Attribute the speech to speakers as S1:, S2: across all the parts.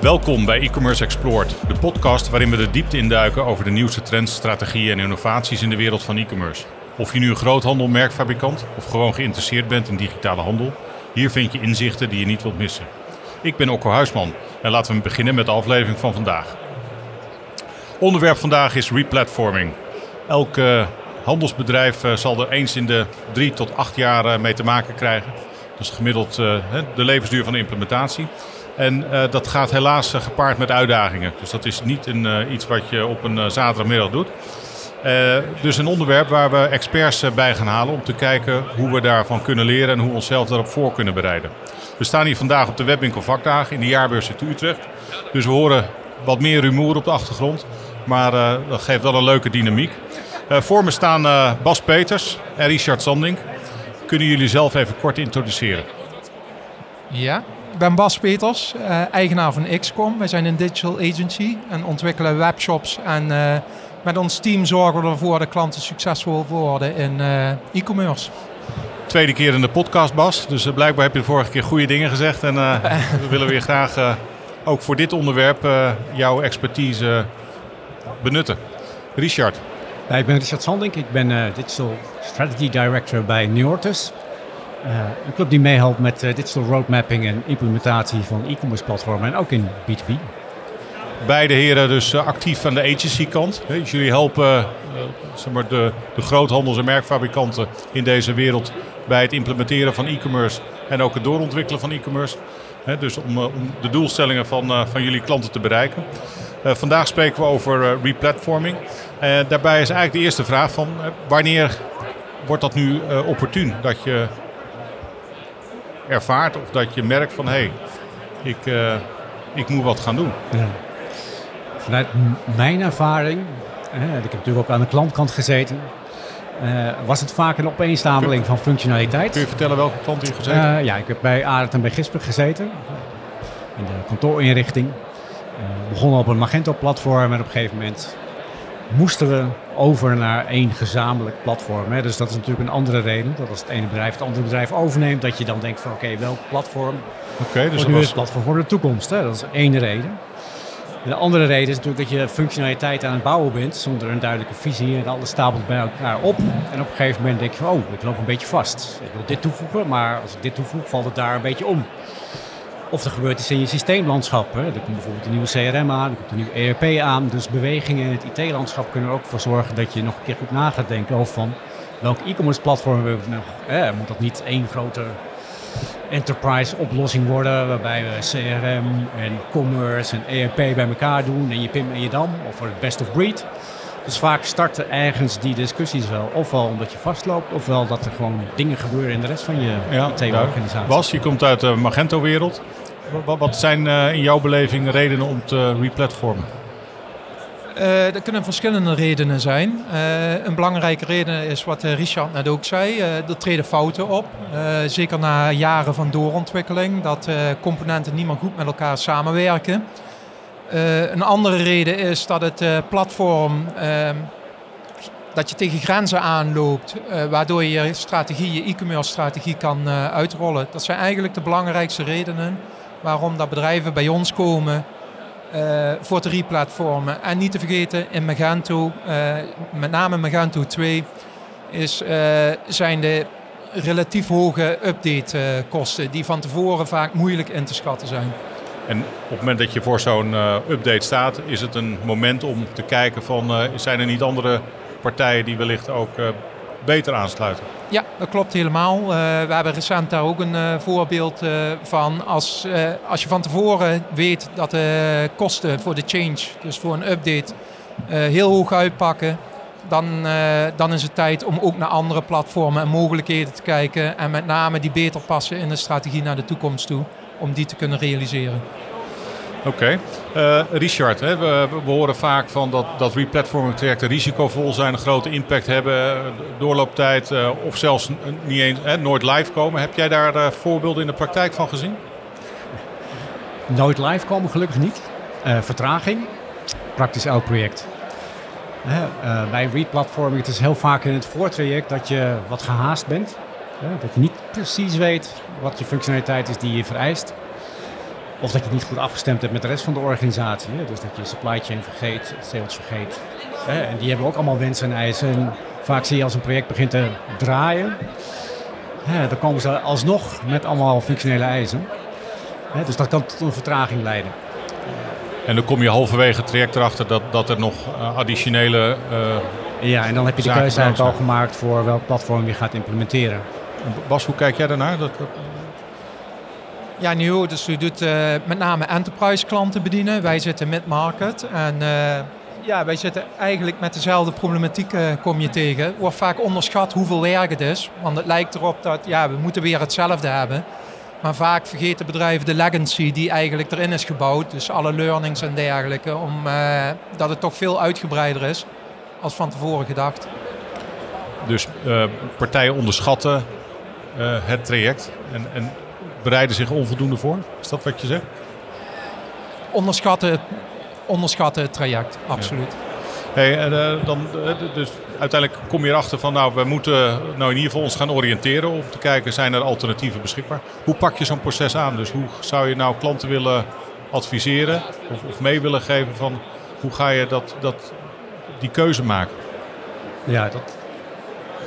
S1: Welkom bij e-commerce Explored, de podcast waarin we de diepte induiken over de nieuwste trends, strategieën en innovaties in de wereld van e-commerce. Of je nu een groothandelmerkfabrikant of gewoon geïnteresseerd bent in digitale handel, hier vind je inzichten die je niet wilt missen. Ik ben Okko Huisman en laten we beginnen met de aflevering van vandaag. Onderwerp vandaag is replatforming. Elk handelsbedrijf uh, zal er eens in de drie tot acht jaar uh, mee te maken krijgen. Is gemiddeld de levensduur van de implementatie. En dat gaat helaas gepaard met uitdagingen. Dus dat is niet een, iets wat je op een zaterdagmiddag doet. dus een onderwerp waar we experts bij gaan halen om te kijken hoe we daarvan kunnen leren en hoe we onszelf daarop voor kunnen bereiden. We staan hier vandaag op de Webwinkel Vakdagen in de jaarbeurs in Utrecht. Dus we horen wat meer rumoer op de achtergrond. Maar dat geeft wel een leuke dynamiek. Voor me staan Bas Peters en Richard Sanding. Kunnen jullie zelf even kort introduceren?
S2: Ja, ik ben Bas Peters, eigenaar van XCOM. Wij zijn een digital agency en ontwikkelen webshops. En met ons team zorgen we ervoor dat klanten succesvol worden in e-commerce
S1: tweede keer in de podcast, Bas. Dus blijkbaar heb je de vorige keer goede dingen gezegd. En uh, we willen weer graag uh, ook voor dit onderwerp jouw expertise benutten. Richard.
S3: Ik ben Richard Sandink. Ik ben Digital Strategy Director bij Neortus. een club die meehelpt met digital roadmapping en implementatie van e-commerce platformen en ook in B2B.
S1: Beide heren dus actief aan de agency kant. Dus jullie helpen zeg maar de, de groothandels- en merkfabrikanten in deze wereld bij het implementeren van e-commerce en ook het doorontwikkelen van e-commerce. Dus om, om, de doelstellingen van, van jullie klanten te bereiken. Uh, vandaag spreken we over replatforming. Daarbij is eigenlijk de eerste vraag van wanneer wordt dat nu opportun? Dat je ervaart of dat je merkt van hé, hey, ik, ik moet wat gaan doen. Ja.
S3: Vanuit mijn ervaring, ik heb natuurlijk ook aan de klantkant gezeten, was het vaak een opeenstapeling van functionaliteit.
S1: Kun je vertellen welke klant je gezeten
S3: hebt? ja, ik heb bij Arendt en bij Gisper gezeten. In de kantoorinrichting. We begonnen op een Magento-platform en op een gegeven moment moesten we over naar één gezamenlijk platform. Hè. Dus dat is natuurlijk een andere reden. Dat als het ene bedrijf het andere bedrijf overneemt, dat je dan denkt van oké, welk platform okay, dus nu was... het platform voor de toekomst. Hè. Dat is één reden. De andere reden is natuurlijk dat je functionaliteit aan het bouwen bent zonder een duidelijke visie en alles stapelt bij elkaar op. En op een gegeven moment denk je oh, ik loop een beetje vast. Ik wil dit toevoegen, maar als ik dit toevoeg, valt het daar een beetje om. Of er gebeurt iets in je systeemlandschap. Hè. Er komt bijvoorbeeld een nieuwe CRM aan, er komt een nieuw ERP aan. Dus bewegingen in het IT-landschap kunnen er ook voor zorgen dat je nog een keer goed na gaat denken over van welk e-commerce platform we nog. Hè. Moet dat niet één grote enterprise oplossing worden waarbij we CRM en commerce en ERP bij elkaar doen en je PIM en je DAM of voor het best of breed. Dus vaak starten ergens die discussies wel. Ofwel omdat je vastloopt, ofwel dat er gewoon dingen gebeuren in de rest van je ja, IT-organisatie.
S1: Bas, je komt uit de Magento-wereld. Wat zijn uh, in jouw beleving redenen om te replatformen?
S2: Uh, kunnen verschillende redenen zijn. Uh, een belangrijke reden is wat Richard net ook zei. er treden fouten op. zeker na jaren van doorontwikkeling. Dat componenten niet meer goed met elkaar samenwerken. Uh, een andere reden is dat het uh, platform uh, dat je tegen grenzen aanloopt, eh, waardoor je je strategie, je e-commerce strategie kan uitrollen. Dat zijn eigenlijk de belangrijkste redenen waarom dat bedrijven bij ons komen voor te replatformen. En niet te vergeten, in Magento, met name Magento 2, is, zijn de relatief hoge updatekosten die van tevoren vaak moeilijk in te schatten zijn.
S1: En op het moment dat je voor zo'n update staat, is het een moment om te kijken van zijn er niet andere partijen die wellicht ook beter aansluiten?
S2: Ja, dat klopt helemaal. we hebben recent daar ook een voorbeeld van. Als, als je van tevoren weet dat de kosten voor de change, dus voor een update, heel hoog uitpakken, dan, dan is het tijd om ook naar andere platformen en mogelijkheden te kijken. En met name die beter passen in de strategie naar de toekomst toe om die te kunnen realiseren.
S1: Oké. Uh, Richard, hè, we, horen vaak van dat, dat replatforming trajecten risicovol zijn, een grote impact hebben, doorlooptijd uh, of zelfs niet eens, hè, nooit live komen. Heb jij daar voorbeelden in de praktijk van gezien?
S3: Nooit live komen gelukkig niet. vertraging, praktisch elk project. bij replatforming, het is heel vaak in het voortraject dat je wat gehaast bent. Dat je niet precies weet wat je functionaliteit is die je vereist. Of dat je het niet goed afgestemd hebt met de rest van de organisatie. Dus dat je supply chain vergeet, sales vergeet. En die hebben ook allemaal wensen en eisen. En vaak zie je als een project begint te draaien, dan komen ze alsnog met allemaal functionele eisen. Dus dat kan tot een vertraging leiden.
S1: En dan kom je halverwege het traject erachter dat, dat er nog eh, additionele.
S3: Uh, ja, en dan heb je de keuze eigenlijk al gemaakt voor welk platform je gaat implementeren.
S1: Bas, hoe kijk jij daarnaar? Dat,
S2: Ja, nu, dus u doet uh, met name enterprise klanten bedienen. Wij zitten mid-market. En ja, wij zitten eigenlijk met dezelfde problematiek kom je tegen. Wordt vaak onderschat hoeveel werk het is. Want het lijkt erop dat ja, we moeten weer hetzelfde hebben. Maar vaak vergeten bedrijven de legacy die eigenlijk erin is gebouwd. Dus alle learnings en dergelijke. Omdat het toch veel uitgebreider is als van tevoren gedacht.
S1: Dus partijen onderschatten het traject en, en, bereiden zich onvoldoende voor? Is dat wat je zegt?
S2: Onderschatten, onderschatten het traject, absoluut.
S1: Ja. Hey, en, dan, dus uiteindelijk kom je erachter van, nou, we moeten nou in ieder geval ons gaan oriënteren om te kijken, zijn er alternatieven beschikbaar? Hoe pak je zo'n proces aan? Dus hoe zou je nou klanten willen adviseren of, of mee willen geven van, hoe ga je dat, dat, die keuze maken?
S3: Ja, dat,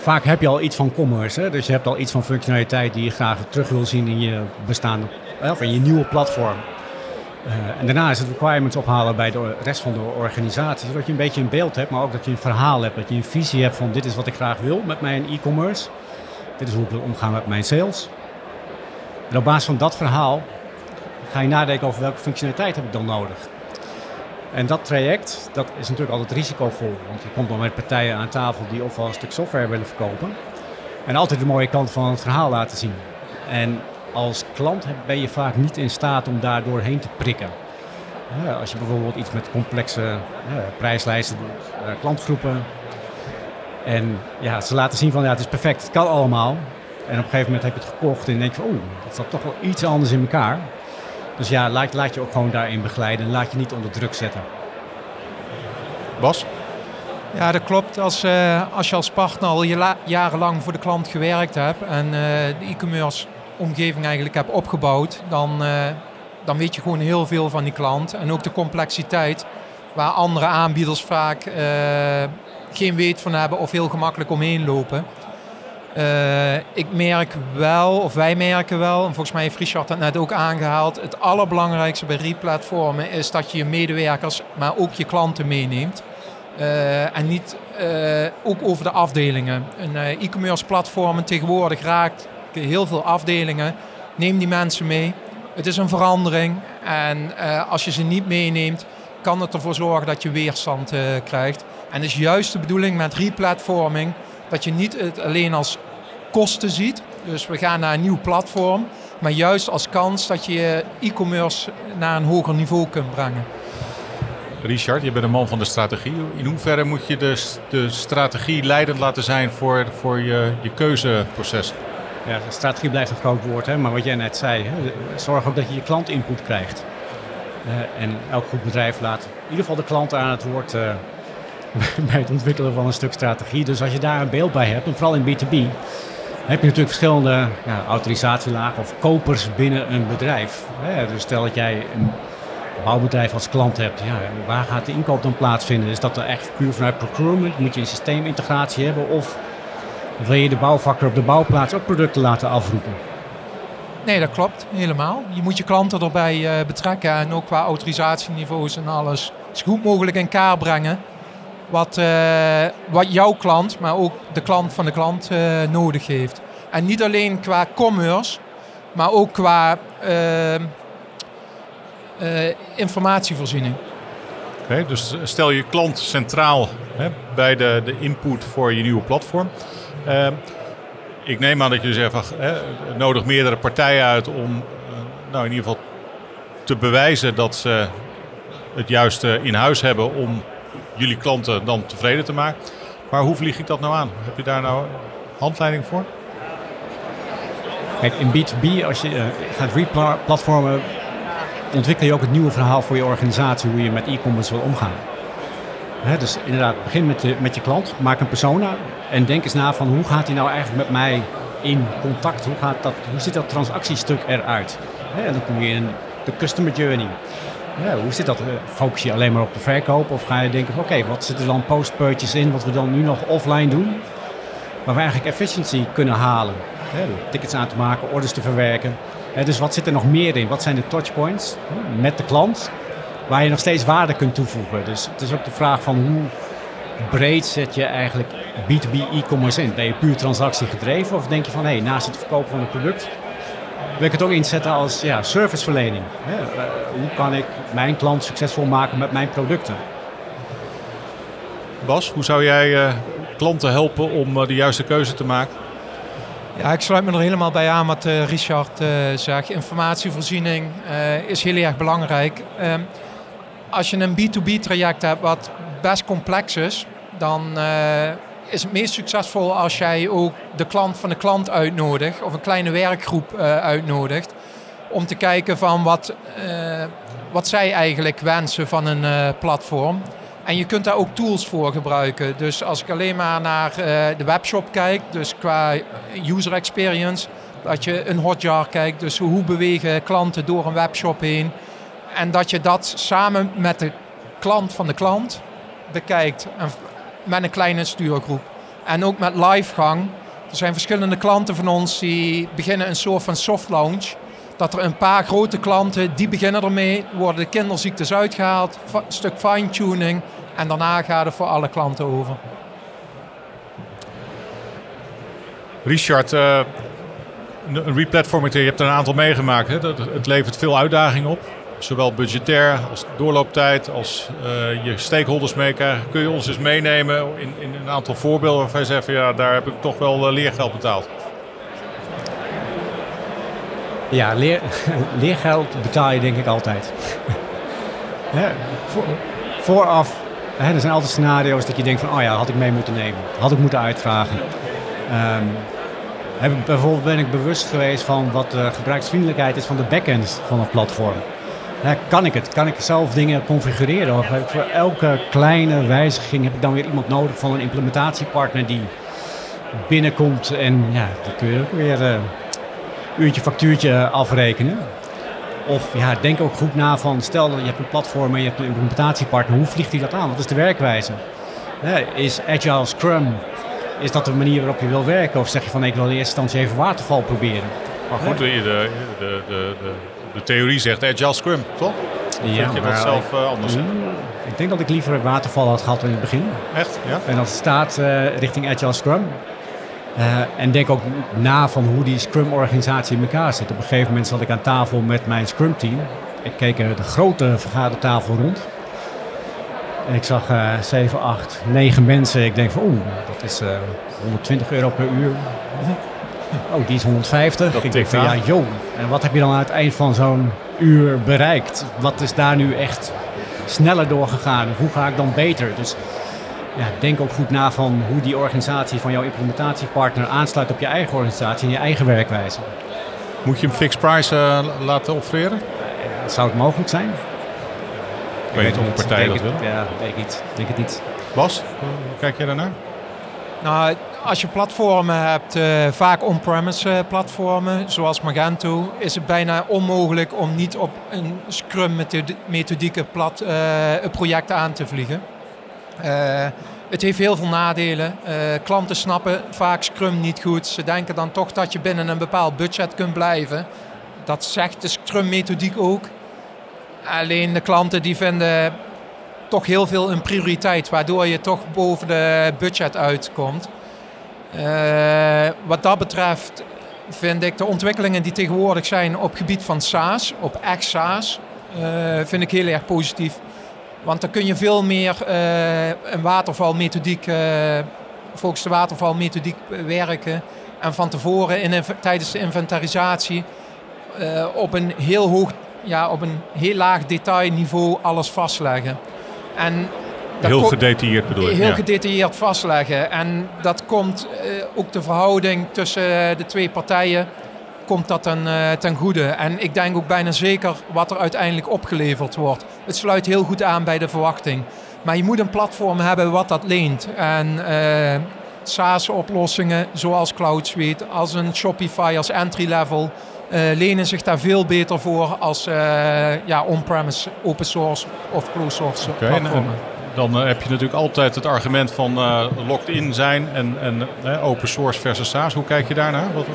S3: vaak heb je al iets van commerce. Hè? Dus je hebt al iets van functionaliteit die je graag terug wil zien in je bestaande, of in je nieuwe platform. Uh, en daarna is het requirements ophalen bij de rest van de organisatie. Zodat je een beetje een beeld hebt, maar ook dat je een verhaal hebt. Dat je een visie hebt van dit is wat ik graag wil met mijn e-commerce. Dit is hoe ik wil omgaan met mijn sales. En op basis van dat verhaal ga je nadenken over welke functionaliteit heb ik dan nodig. En dat traject, dat is natuurlijk altijd risicovol. Want je komt dan met partijen aan tafel die ofwel een stuk software willen verkopen. En altijd de mooie kant van het verhaal laten zien. En als klant ben je vaak niet in staat om daar doorheen te prikken. als je bijvoorbeeld iets met complexe prijslijsten doet, eh, klantgroepen. En ja, ze laten zien van ja, het is perfect, het kan allemaal. En op een gegeven moment heb je het gekocht en denk je oeh, dat zat toch wel iets anders in elkaar. Dus ja, laat, laat je ook gewoon daarin begeleiden en laat je niet onder druk zetten.
S1: Bas?
S2: Ja, dat klopt. Als, uh, als je als partner al jarenlang voor de klant gewerkt hebt en uh, de e-commerce omgeving eigenlijk heb opgebouwd, dan, uh, dan weet je gewoon heel veel van die klant. En ook de complexiteit, waar andere aanbieders vaak uh, geen weet van hebben of heel gemakkelijk omheen lopen. Uh, ik merk wel, of wij merken wel, en volgens mij heeft Richard dat net ook aangehaald, het allerbelangrijkste bij replatformen is dat je je medewerkers, maar ook je klanten meeneemt. Uh, en niet uh, ook over de afdelingen. Een e-commerce platform tegenwoordig raakt heel veel afdelingen. Neem die mensen mee. Het is een verandering. En als je ze niet meeneemt, kan het ervoor zorgen dat je weerstand krijgt. En het is juist de bedoeling met replatforming dat je niet het alleen als kosten ziet. Dus we gaan naar een nieuw platform. Maar juist als kans dat je e-commerce naar een hoger niveau kunt brengen.
S1: Richard, je bent een man van de strategie. In hoeverre moet je de, de strategie leidend laten zijn voor, voor je, je keuzeproces?
S3: Ja, strategie blijft een groot woord, hè? maar wat jij net zei, hè? zorg ook dat je je klant input krijgt. Uh, en elk goed bedrijf laat in ieder geval de klant aan het woord uh, bij het ontwikkelen van een stuk strategie. Dus als je daar een beeld bij hebt, en vooral in B2B, heb je natuurlijk verschillende ja, autorisatielagen of kopers binnen een bedrijf. Dus stel dat jij een bouwbedrijf als klant hebt, ja, waar gaat de inkoop dan plaatsvinden? Is dat er echt puur vanuit procurement? Moet je een systeemintegratie hebben? Of wil je de bouwvakker op de bouwplaats ook producten laten afroepen?
S2: Nee, dat klopt helemaal. Je moet je klanten erbij uh, betrekken en ook qua autorisatieniveaus en alles zo goed mogelijk in kaart brengen. Wat, uh, wat jouw klant, maar ook de klant van de klant uh, nodig heeft. En niet alleen qua commerce, maar ook qua informatievoorziening.
S1: Oké, dus stel je klant centraal hè, bij de, de input voor je nieuwe platform. Ik neem aan dat je zegt hè, nodig meerdere partijen uit om nou in ieder geval te bewijzen dat ze het juiste in huis hebben om jullie klanten dan tevreden te maken. Maar hoe vlieg ik dat nou aan? Heb je daar nou handleiding voor?
S3: Kijk, in B2B, als je uh, gaat replatformen, ontwikkel je ook het nieuwe verhaal voor je organisatie, hoe je met e-commerce wil omgaan. Hè, dus inderdaad, begin met, de, met je klant, maak een persona en denk eens na van hoe gaat hij nou eigenlijk met mij in contact? Hoe, gaat dat, hoe ziet dat transactiestuk eruit? Hè, en dan kom je in de customer journey. Ja, hoe zit dat? Eh, focus je alleen maar op de verkoop? Of ga je denken, oké, wat zit er dan post-purchase in, wat we dan nu nog offline doen? Waar we eigenlijk efficiency kunnen halen. Hè, tickets aan te maken, orders te verwerken. dus wat zit er nog meer in? Wat zijn de touchpoints met de klant? Waar je nog steeds waarde kunt toevoegen. Dus het is ook de vraag van hoe breed zet je eigenlijk B2B e-commerce in? Ben je puur transactie gedreven of denk je van hé, hey, naast het verkopen van een product wil ik het ook inzetten als ja, serviceverlening? Hè? Eh, hoe kan ik mijn klant succesvol maken met mijn producten?
S1: Bas, hoe zou jij uh, klanten helpen om uh, de juiste keuze te maken?
S2: Ja, ik sluit me er helemaal bij aan wat Richard zegt. Informatievoorziening is heel erg belangrijk. Ehm, als je een B2B traject hebt wat best complex is, dan uh, is het meest succesvol als jij ook de klant van de klant uitnodigt of een kleine werkgroep uh, uitnodigt om te kijken van wat, uh, wat zij eigenlijk wensen van een platform. En je kunt daar ook tools voor gebruiken. Dus als ik alleen maar naar de webshop kijk, dus qua user experience, dat je een hotjar kijkt, dus hoe bewegen klanten door een webshop heen. En dat je dat samen met de klant van de klant bekijkt. En met een kleine stuurgroep. En ook met livegang. Er zijn verschillende klanten van ons die beginnen een soort van soft launch. Dat er een paar grote klanten, die beginnen ermee, worden de kinderziektes uitgehaald, een stuk fine-tuning. En daarna gaat het voor alle klanten over.
S1: Richard, uh, een replatforming, je hebt er een aantal meegemaakt. Hè? Het levert veel uitdagingen op zowel budgetair als doorlooptijd, als uh, je stakeholders meekrijgen. Kun je ons eens meenemen in, in een aantal voorbeelden waarvan je zegt, ja, daar heb ik toch wel uh, leergeld betaald?
S3: Ja, leer, leergeld betaal je denk ik altijd. voor, vooraf, er zijn altijd scenario's dat je denkt van, oh ja, had ik mee moeten nemen. Had ik moeten uitvragen. Heb, bijvoorbeeld ben ik bewust geweest van wat de gebruiksvriendelijkheid is van de backend van het platform kan ik het? Kan ik zelf dingen configureren? Of ik voor elke kleine wijziging heb ik dan weer iemand nodig van een implementatiepartner die binnenkomt en ja, die kun je ook weer uh, uurtje factuurtje afrekenen. Of ja, denk ook goed na van stel dat je hebt een platform en je hebt een implementatiepartner, hoe vliegt hij dat aan? Wat is de werkwijze? is Agile Scrum, is dat de manier waarop je wil werken? Of zeg je van ik wil in eerste instantie even waterval proberen?
S1: Maar goed, de, de, de, de de theorie zegt Agile Scrum, toch? ja, vind je dat zelf uh, anders? Mm,
S3: ik denk dat ik liever waterval had gehad in het begin.
S1: Echt? Ja?
S3: En dat staat uh, richting Agile Scrum. Uh, en denk ook na van hoe die Scrum-organisatie in elkaar zit. Op een gegeven moment zat ik aan tafel met mijn Scrum-team. Ik keek de grote vergadertafel rond. En ik zag uh, 7, 8, 9 mensen. Ik denk van oeh, dat is 120 euro per uur. Oh, die is 150.
S1: Dat
S3: ik denk van, ja, joh. En wat heb je dan aan het eind van zo'n uur bereikt? Wat is daar nu echt sneller doorgegaan? Hoe ga ik dan beter? Dus ja, denk ook goed na van hoe die organisatie van jouw implementatiepartner aansluit op je eigen organisatie en je eigen werkwijze.
S1: Moet je hem fixed price uh, laten offereren?
S3: Uh, zou het mogelijk zijn?
S1: Ik weet niet of een partij dat wil.
S3: Ja, weet ik niet. Denk het niet.
S1: Bas, hoe kijk jij daarnaar?
S2: Nou, als je platformen hebt, uh, vaak on-premise uh, platformen, zoals Magento, is het bijna onmogelijk om niet op een Scrum-methodieke plat, uh, project aan te vliegen. het heeft heel veel nadelen. klanten snappen vaak Scrum niet goed. Ze denken dan toch dat je binnen een bepaald budget kunt blijven. Dat zegt de Scrum-methodiek ook. Alleen de klanten die vinden toch heel veel een prioriteit, waardoor je toch boven de budget uitkomt. Uh, wat dat betreft vind ik de ontwikkelingen die tegenwoordig zijn op gebied van SaaS, op echt SaaS, uh, vind ik heel erg positief. Want dan kun je veel meer uh, een watervalmethodiek, volgens de watervalmethodiek werken. En van tevoren in, tijdens de inventarisatie op een heel hoog, ja, op een heel laag detailniveau alles vastleggen.
S1: En heel gedetailleerd bedoel
S2: ik. Heel gedetailleerd vastleggen. En dat komt uh, ook de verhouding tussen de twee partijen komt dat ten, uh, ten goede. En ik denk ook bijna zeker wat er uiteindelijk opgeleverd wordt. Het sluit heel goed aan bij de verwachting. Maar je moet een platform hebben wat dat leent. En uh, SaaS-oplossingen zoals Cloud Suite, als een Shopify als entry-level, uh, lenen zich daar veel beter voor als uh, ja, on-premise, open source of closed source okay, platformen.
S1: Dan uh, heb je natuurlijk altijd het argument van locked in zijn en, en open source versus SaaS. Hoe kijk je daarnaar? Wat...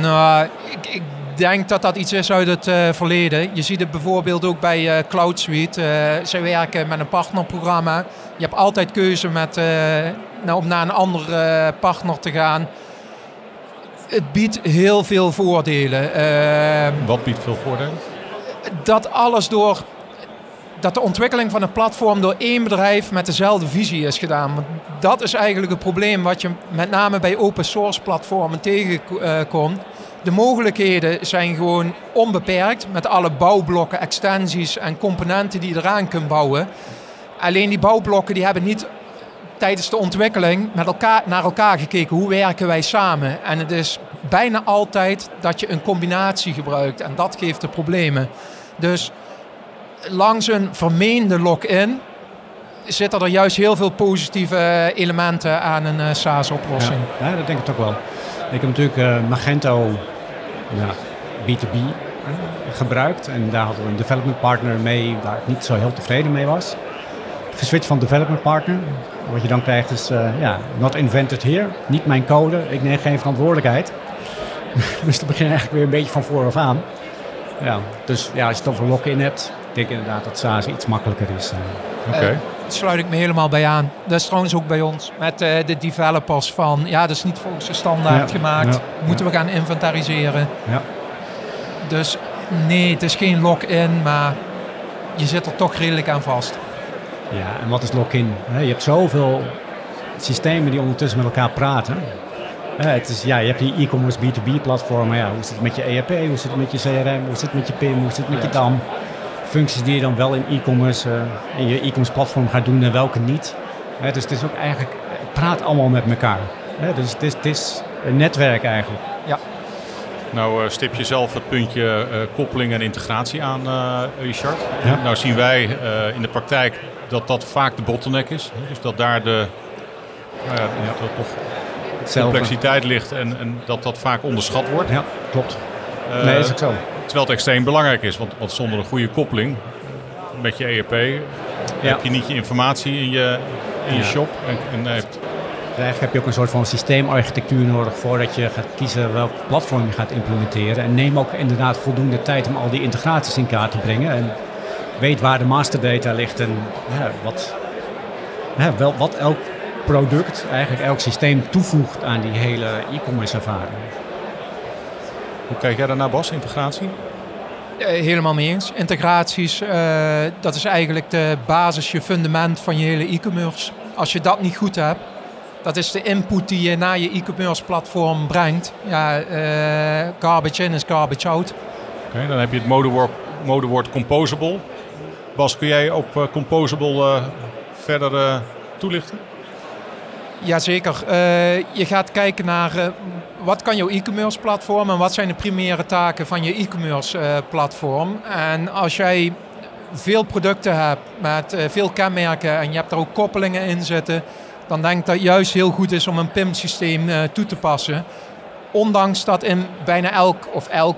S2: Nou, ik, ik denk dat dat iets is uit het uh, verleden. Je ziet het bijvoorbeeld ook bij uh, Cloud Suite. Uh, zij werken met een partnerprogramma. Je hebt altijd keuze met, nou, om naar een andere partner te gaan. Het biedt heel veel voordelen.
S1: Ehm, Wat biedt veel voordelen?
S2: Dat alles door dat de ontwikkeling van een platform door één bedrijf met dezelfde visie is gedaan. Dat is eigenlijk het probleem wat je met name bij open source platformen tegenkomt de mogelijkheden zijn gewoon onbeperkt met alle bouwblokken, extensies en componenten die je eraan kunt bouwen. Alleen die bouwblokken die hebben niet tijdens de ontwikkeling met elkaar, naar elkaar gekeken. Hoe werken wij samen? En het is bijna altijd dat je een combinatie gebruikt. En dat geeft de problemen. Dus langs een vermeende lock-in zitten er juist heel veel positieve elementen aan een uh, SaaS-oplossing.
S3: Ja, dat denk ik toch wel. Ik heb natuurlijk uh, Magento ja, B2B gebruikt. En daar hadden we een development partner mee waar ik niet zo heel tevreden mee was. Geswitcht van development partner. Wat je dan krijgt is, ja, not invented here. Niet mijn code, ik neem geen verantwoordelijkheid. dus dan begin je eigenlijk weer een beetje van vooraf aan. Ja, dus ja, als je het over lock-in hebt, denk inderdaad dat SaaS iets makkelijker is.
S2: Oké. Okay. Uh, sluit ik me helemaal bij aan. Dat is trouwens ook bij ons met uh, de developers van ja, dat is niet volgens de standaard gemaakt. Moeten we gaan inventariseren. Ja. Dus nee, het is geen lock-in, maar je zit er toch redelijk aan vast.
S3: Ja, en wat is lock-in? Je hebt zoveel systemen die ondertussen met elkaar praten. het is, ja, je hebt die e-commerce B2B platformen. Ja, hoe zit het met je ERP? Hoe zit het met je CRM? Hoe zit het met je PIM? Hoe zit het met je DAM? Functies die je dan wel in e-commerce, uh, in je e-commerce platform gaat doen en welke niet. dus het is ook eigenlijk, het praat allemaal met elkaar. dus het is, het is een netwerk eigenlijk.
S2: Ja.
S1: Nou uh, stip je zelf het puntje uh, koppeling en integratie aan, Richard. Ja. Nou zien wij in de praktijk dat dat vaak de bottleneck is. Dus dat daar de nou ja, toch complexiteit ligt en, en dat dat vaak onderschat wordt.
S3: Ja, klopt. nee, is ook zo.
S1: Terwijl het extreem belangrijk is, want, want zonder een goede koppeling met je ERP heb je niet je informatie in je, in je shop. En, en
S3: hebt... Eigenlijk heb je ook een soort van systeemarchitectuur nodig voordat je gaat kiezen welk platform je gaat implementeren. En neem ook inderdaad voldoende tijd om al die integraties in kaart te brengen. En weet waar de masterdata ligt en ja, wat, ja, wel, wat elk product, eigenlijk elk systeem toevoegt aan die hele e-commerce ervaring.
S1: Hoe kijk jij daarnaar, Bas, integratie?
S2: Eh, helemaal mee eens. Integraties, uh, dat is eigenlijk de basis, je fundament van je hele e-commerce. Als je dat niet goed hebt, dat is de input die je naar je e-commerce platform brengt. Ja, uh, garbage in is garbage out.
S1: Oké, dan heb je het modewoord, modewoord composable. Bas, kun jij op uh, composable verder toelichten?
S2: Jazeker. Uh, je gaat kijken naar uh, wat kan jouw e-commerce platform en wat zijn de primaire taken van je e-commerce uh, platform. En als jij veel producten hebt met veel kenmerken en je hebt er ook koppelingen in zitten, dan denk ik dat het juist heel goed is om een PIM-systeem toe te passen. Ondanks dat in bijna elk of elk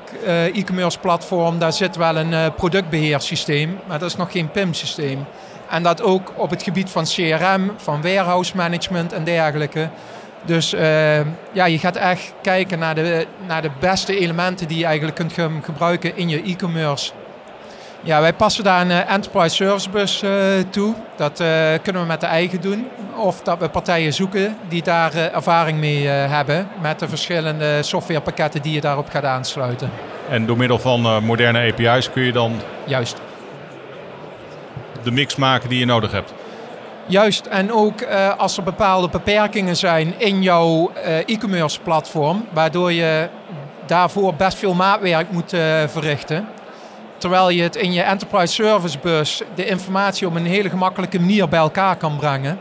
S2: e-commerce platform daar zit wel een productbeheersysteem, maar dat is nog geen PIM-systeem. En dat ook op het gebied van CRM, van warehouse management en dergelijke. Dus uh, ja, je gaat echt kijken naar de, naar de beste elementen die je eigenlijk kunt gebruiken in je e-commerce. Ja, wij passen daar een uh, Enterprise Service Bus uh, toe. Dat kunnen we met de eigen doen. Of dat we partijen zoeken die daar ervaring mee hebben met de verschillende softwarepakketten die je daarop gaat aansluiten.
S1: En door middel van moderne API's kun je dan
S2: Juist
S1: de mix maken die je nodig hebt.
S2: Juist, en ook uh, als er bepaalde beperkingen zijn in jouw uh, e-commerce platform, waardoor je daarvoor best veel maatwerk moet uh, verrichten. Terwijl je het in je enterprise service bus de informatie op een hele gemakkelijke manier bij elkaar kan brengen.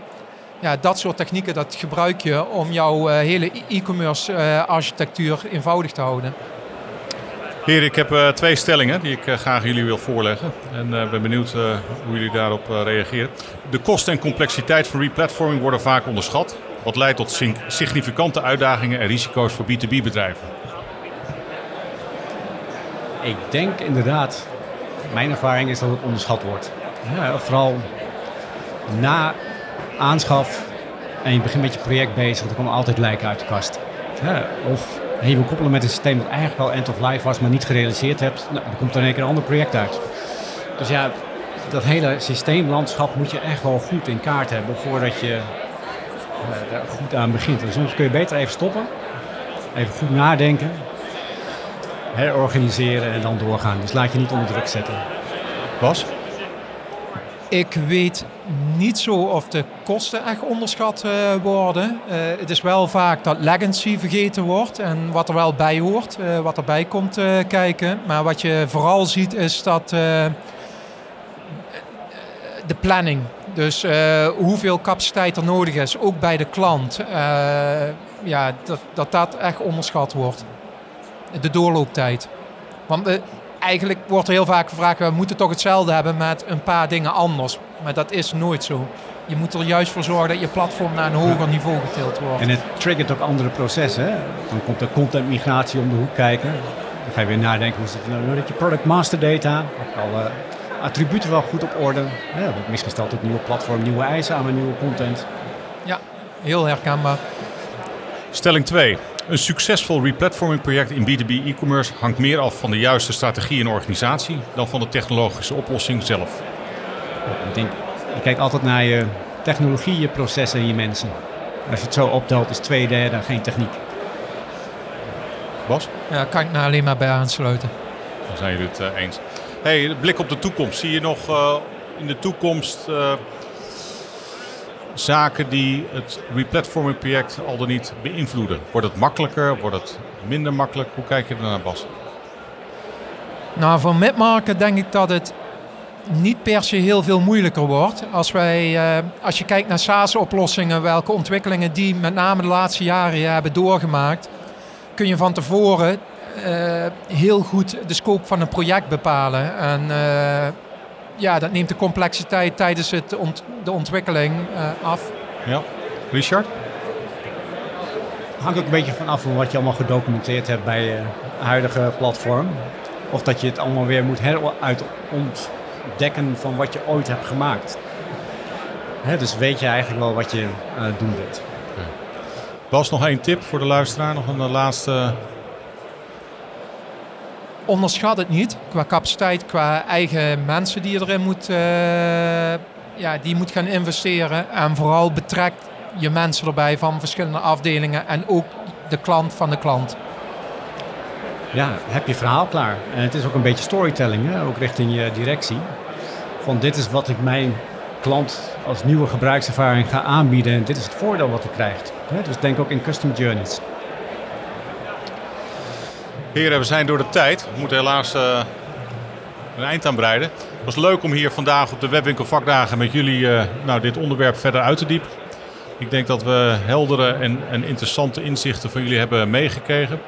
S2: Ja, dat soort technieken dat gebruik je om jouw hele e-commerce architectuur eenvoudig te houden.
S1: Heer, ik heb uh, twee stellingen die ik uh, graag jullie wil voorleggen. En uh, ben benieuwd hoe jullie daarop reageren. De kosten en complexiteit van replatforming worden vaak onderschat. wat leidt tot significante uitdagingen en risico's voor B2B-bedrijven?
S3: Ik denk inderdaad, mijn ervaring is dat het onderschat wordt. Ja, vooral na aanschaf en je begint met je project bezig, dan komen altijd lijken uit de kast. Ja, of hey, we koppelen met een systeem dat eigenlijk wel end of life was, maar niet gerealiseerd hebt. Nou, dan komt er in één keer een ander project uit. Dus ja, dat hele systeemlandschap moet je echt wel goed in kaart hebben voordat je uh, daar goed aan begint. En soms kun je beter even stoppen, even goed nadenken, herorganiseren en dan doorgaan. Dus laat je niet onder druk zetten.
S1: Bas?
S2: Ik weet niet zo of de kosten echt onderschat uh, worden. Uh, het is wel vaak dat legacy vergeten wordt en wat er wel bij hoort, uh, wat erbij komt kijken. Maar wat je vooral ziet is dat de planning, dus hoeveel capaciteit er nodig is, ook bij de klant, ja, dat, dat dat echt onderschat wordt. De doorlooptijd. Want eigenlijk wordt er heel vaak gevraagd, we moeten toch hetzelfde hebben met een paar dingen anders. Maar dat is nooit zo. Je moet er juist voor zorgen dat je platform naar een hoger niveau getild wordt.
S3: En het triggert ook andere processen. Hè? Dan komt de content migratie om de hoek kijken. Dan ga je weer nadenken, hoe zit het nou dat je product master data, alle attributen wel goed op orde. Ja, misschien stelt het nieuwe platform nieuwe eisen aan met nieuwe content.
S2: Ja, heel herkenbaar.
S1: Stelling 2. Een succesvol replatforming project in B2B e-commerce hangt meer af van de juiste strategie en organisatie dan van de technologische oplossing zelf.
S3: Ik denk, je kijkt altijd naar je technologie, je processen en je mensen. Als je het zo optelt, is twee derde geen techniek.
S1: Bas?
S2: Ja, kan ik nou alleen maar bij aansluiten.
S1: Dan zijn jullie het uh, eens. Hey, blik op de toekomst. Zie je nog uh, in de toekomst uh, zaken die het replatforming project al dan niet beïnvloeden? Wordt het makkelijker? Wordt het minder makkelijk? Hoe kijk je er naar, Bas?
S2: Nou, voor midmarket denk ik dat het niet per se heel veel moeilijker wordt. Als, wij, uh, als je kijkt naar SaaS-oplossingen, welke ontwikkelingen die met name de laatste jaren hebben doorgemaakt, kun je van tevoren uh, heel goed de scope van een project bepalen. En uh, ja, dat neemt de complexiteit tijdens het ont de ontwikkeling af.
S1: Ja, Richard?
S3: Hangt ook een beetje vanaf van wat je allemaal gedocumenteerd hebt bij je huidige platform. Of dat je het allemaal weer moet heruit ontdekken van wat je ooit hebt gemaakt. Hè, dus weet je eigenlijk wel wat je uh, doen bent.
S1: Okay. Bas, nog één tip voor de luisteraar, nog een laatste.
S2: Onderschat het niet qua capaciteit, qua eigen mensen die je erin moet, uh, ja, die moet gaan investeren. En vooral betrek je mensen erbij van verschillende afdelingen en ook de klant van de klant
S3: ja, heb je verhaal klaar. En het is ook een beetje storytelling, hè? ook richting je directie. Van dit is wat ik mijn klant als nieuwe gebruikservaring ga aanbieden en dit is het voordeel wat hij krijgt. Dus denk ook in custom journeys.
S1: Heren, we zijn door de tijd. We moeten helaas uh, een eind aan breiden. Het was leuk om hier vandaag op de Webwinkel Vakdagen met jullie uh, nou, dit onderwerp verder uit te diepen. Ik denk dat we heldere en, en interessante inzichten van jullie hebben meegekregen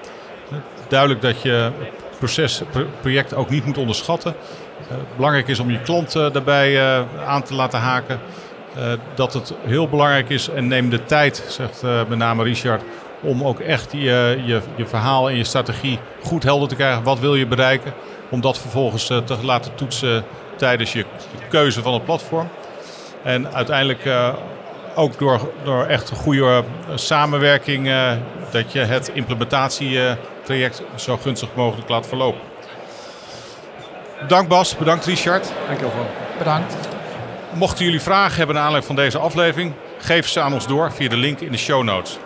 S1: duidelijk dat je het proces, project ook niet moet onderschatten. Uh, belangrijk is om je klant daarbij aan te laten haken. dat het heel belangrijk is en neem de tijd, zegt met name Richard, om ook echt je, je, je verhaal en je strategie goed helder te krijgen. Wat wil je bereiken? Om dat vervolgens te laten toetsen tijdens je keuze van het platform. En uiteindelijk ook door, door echt een goede samenwerking dat je het implementatietraject zo gunstig mogelijk laat verlopen. Bedankt Bas, bedankt Richard.
S3: Dankjewel.
S2: Bedankt.
S1: Mochten jullie vragen hebben naar aanleiding van deze aflevering, geef ze aan ons door via de link in de show notes.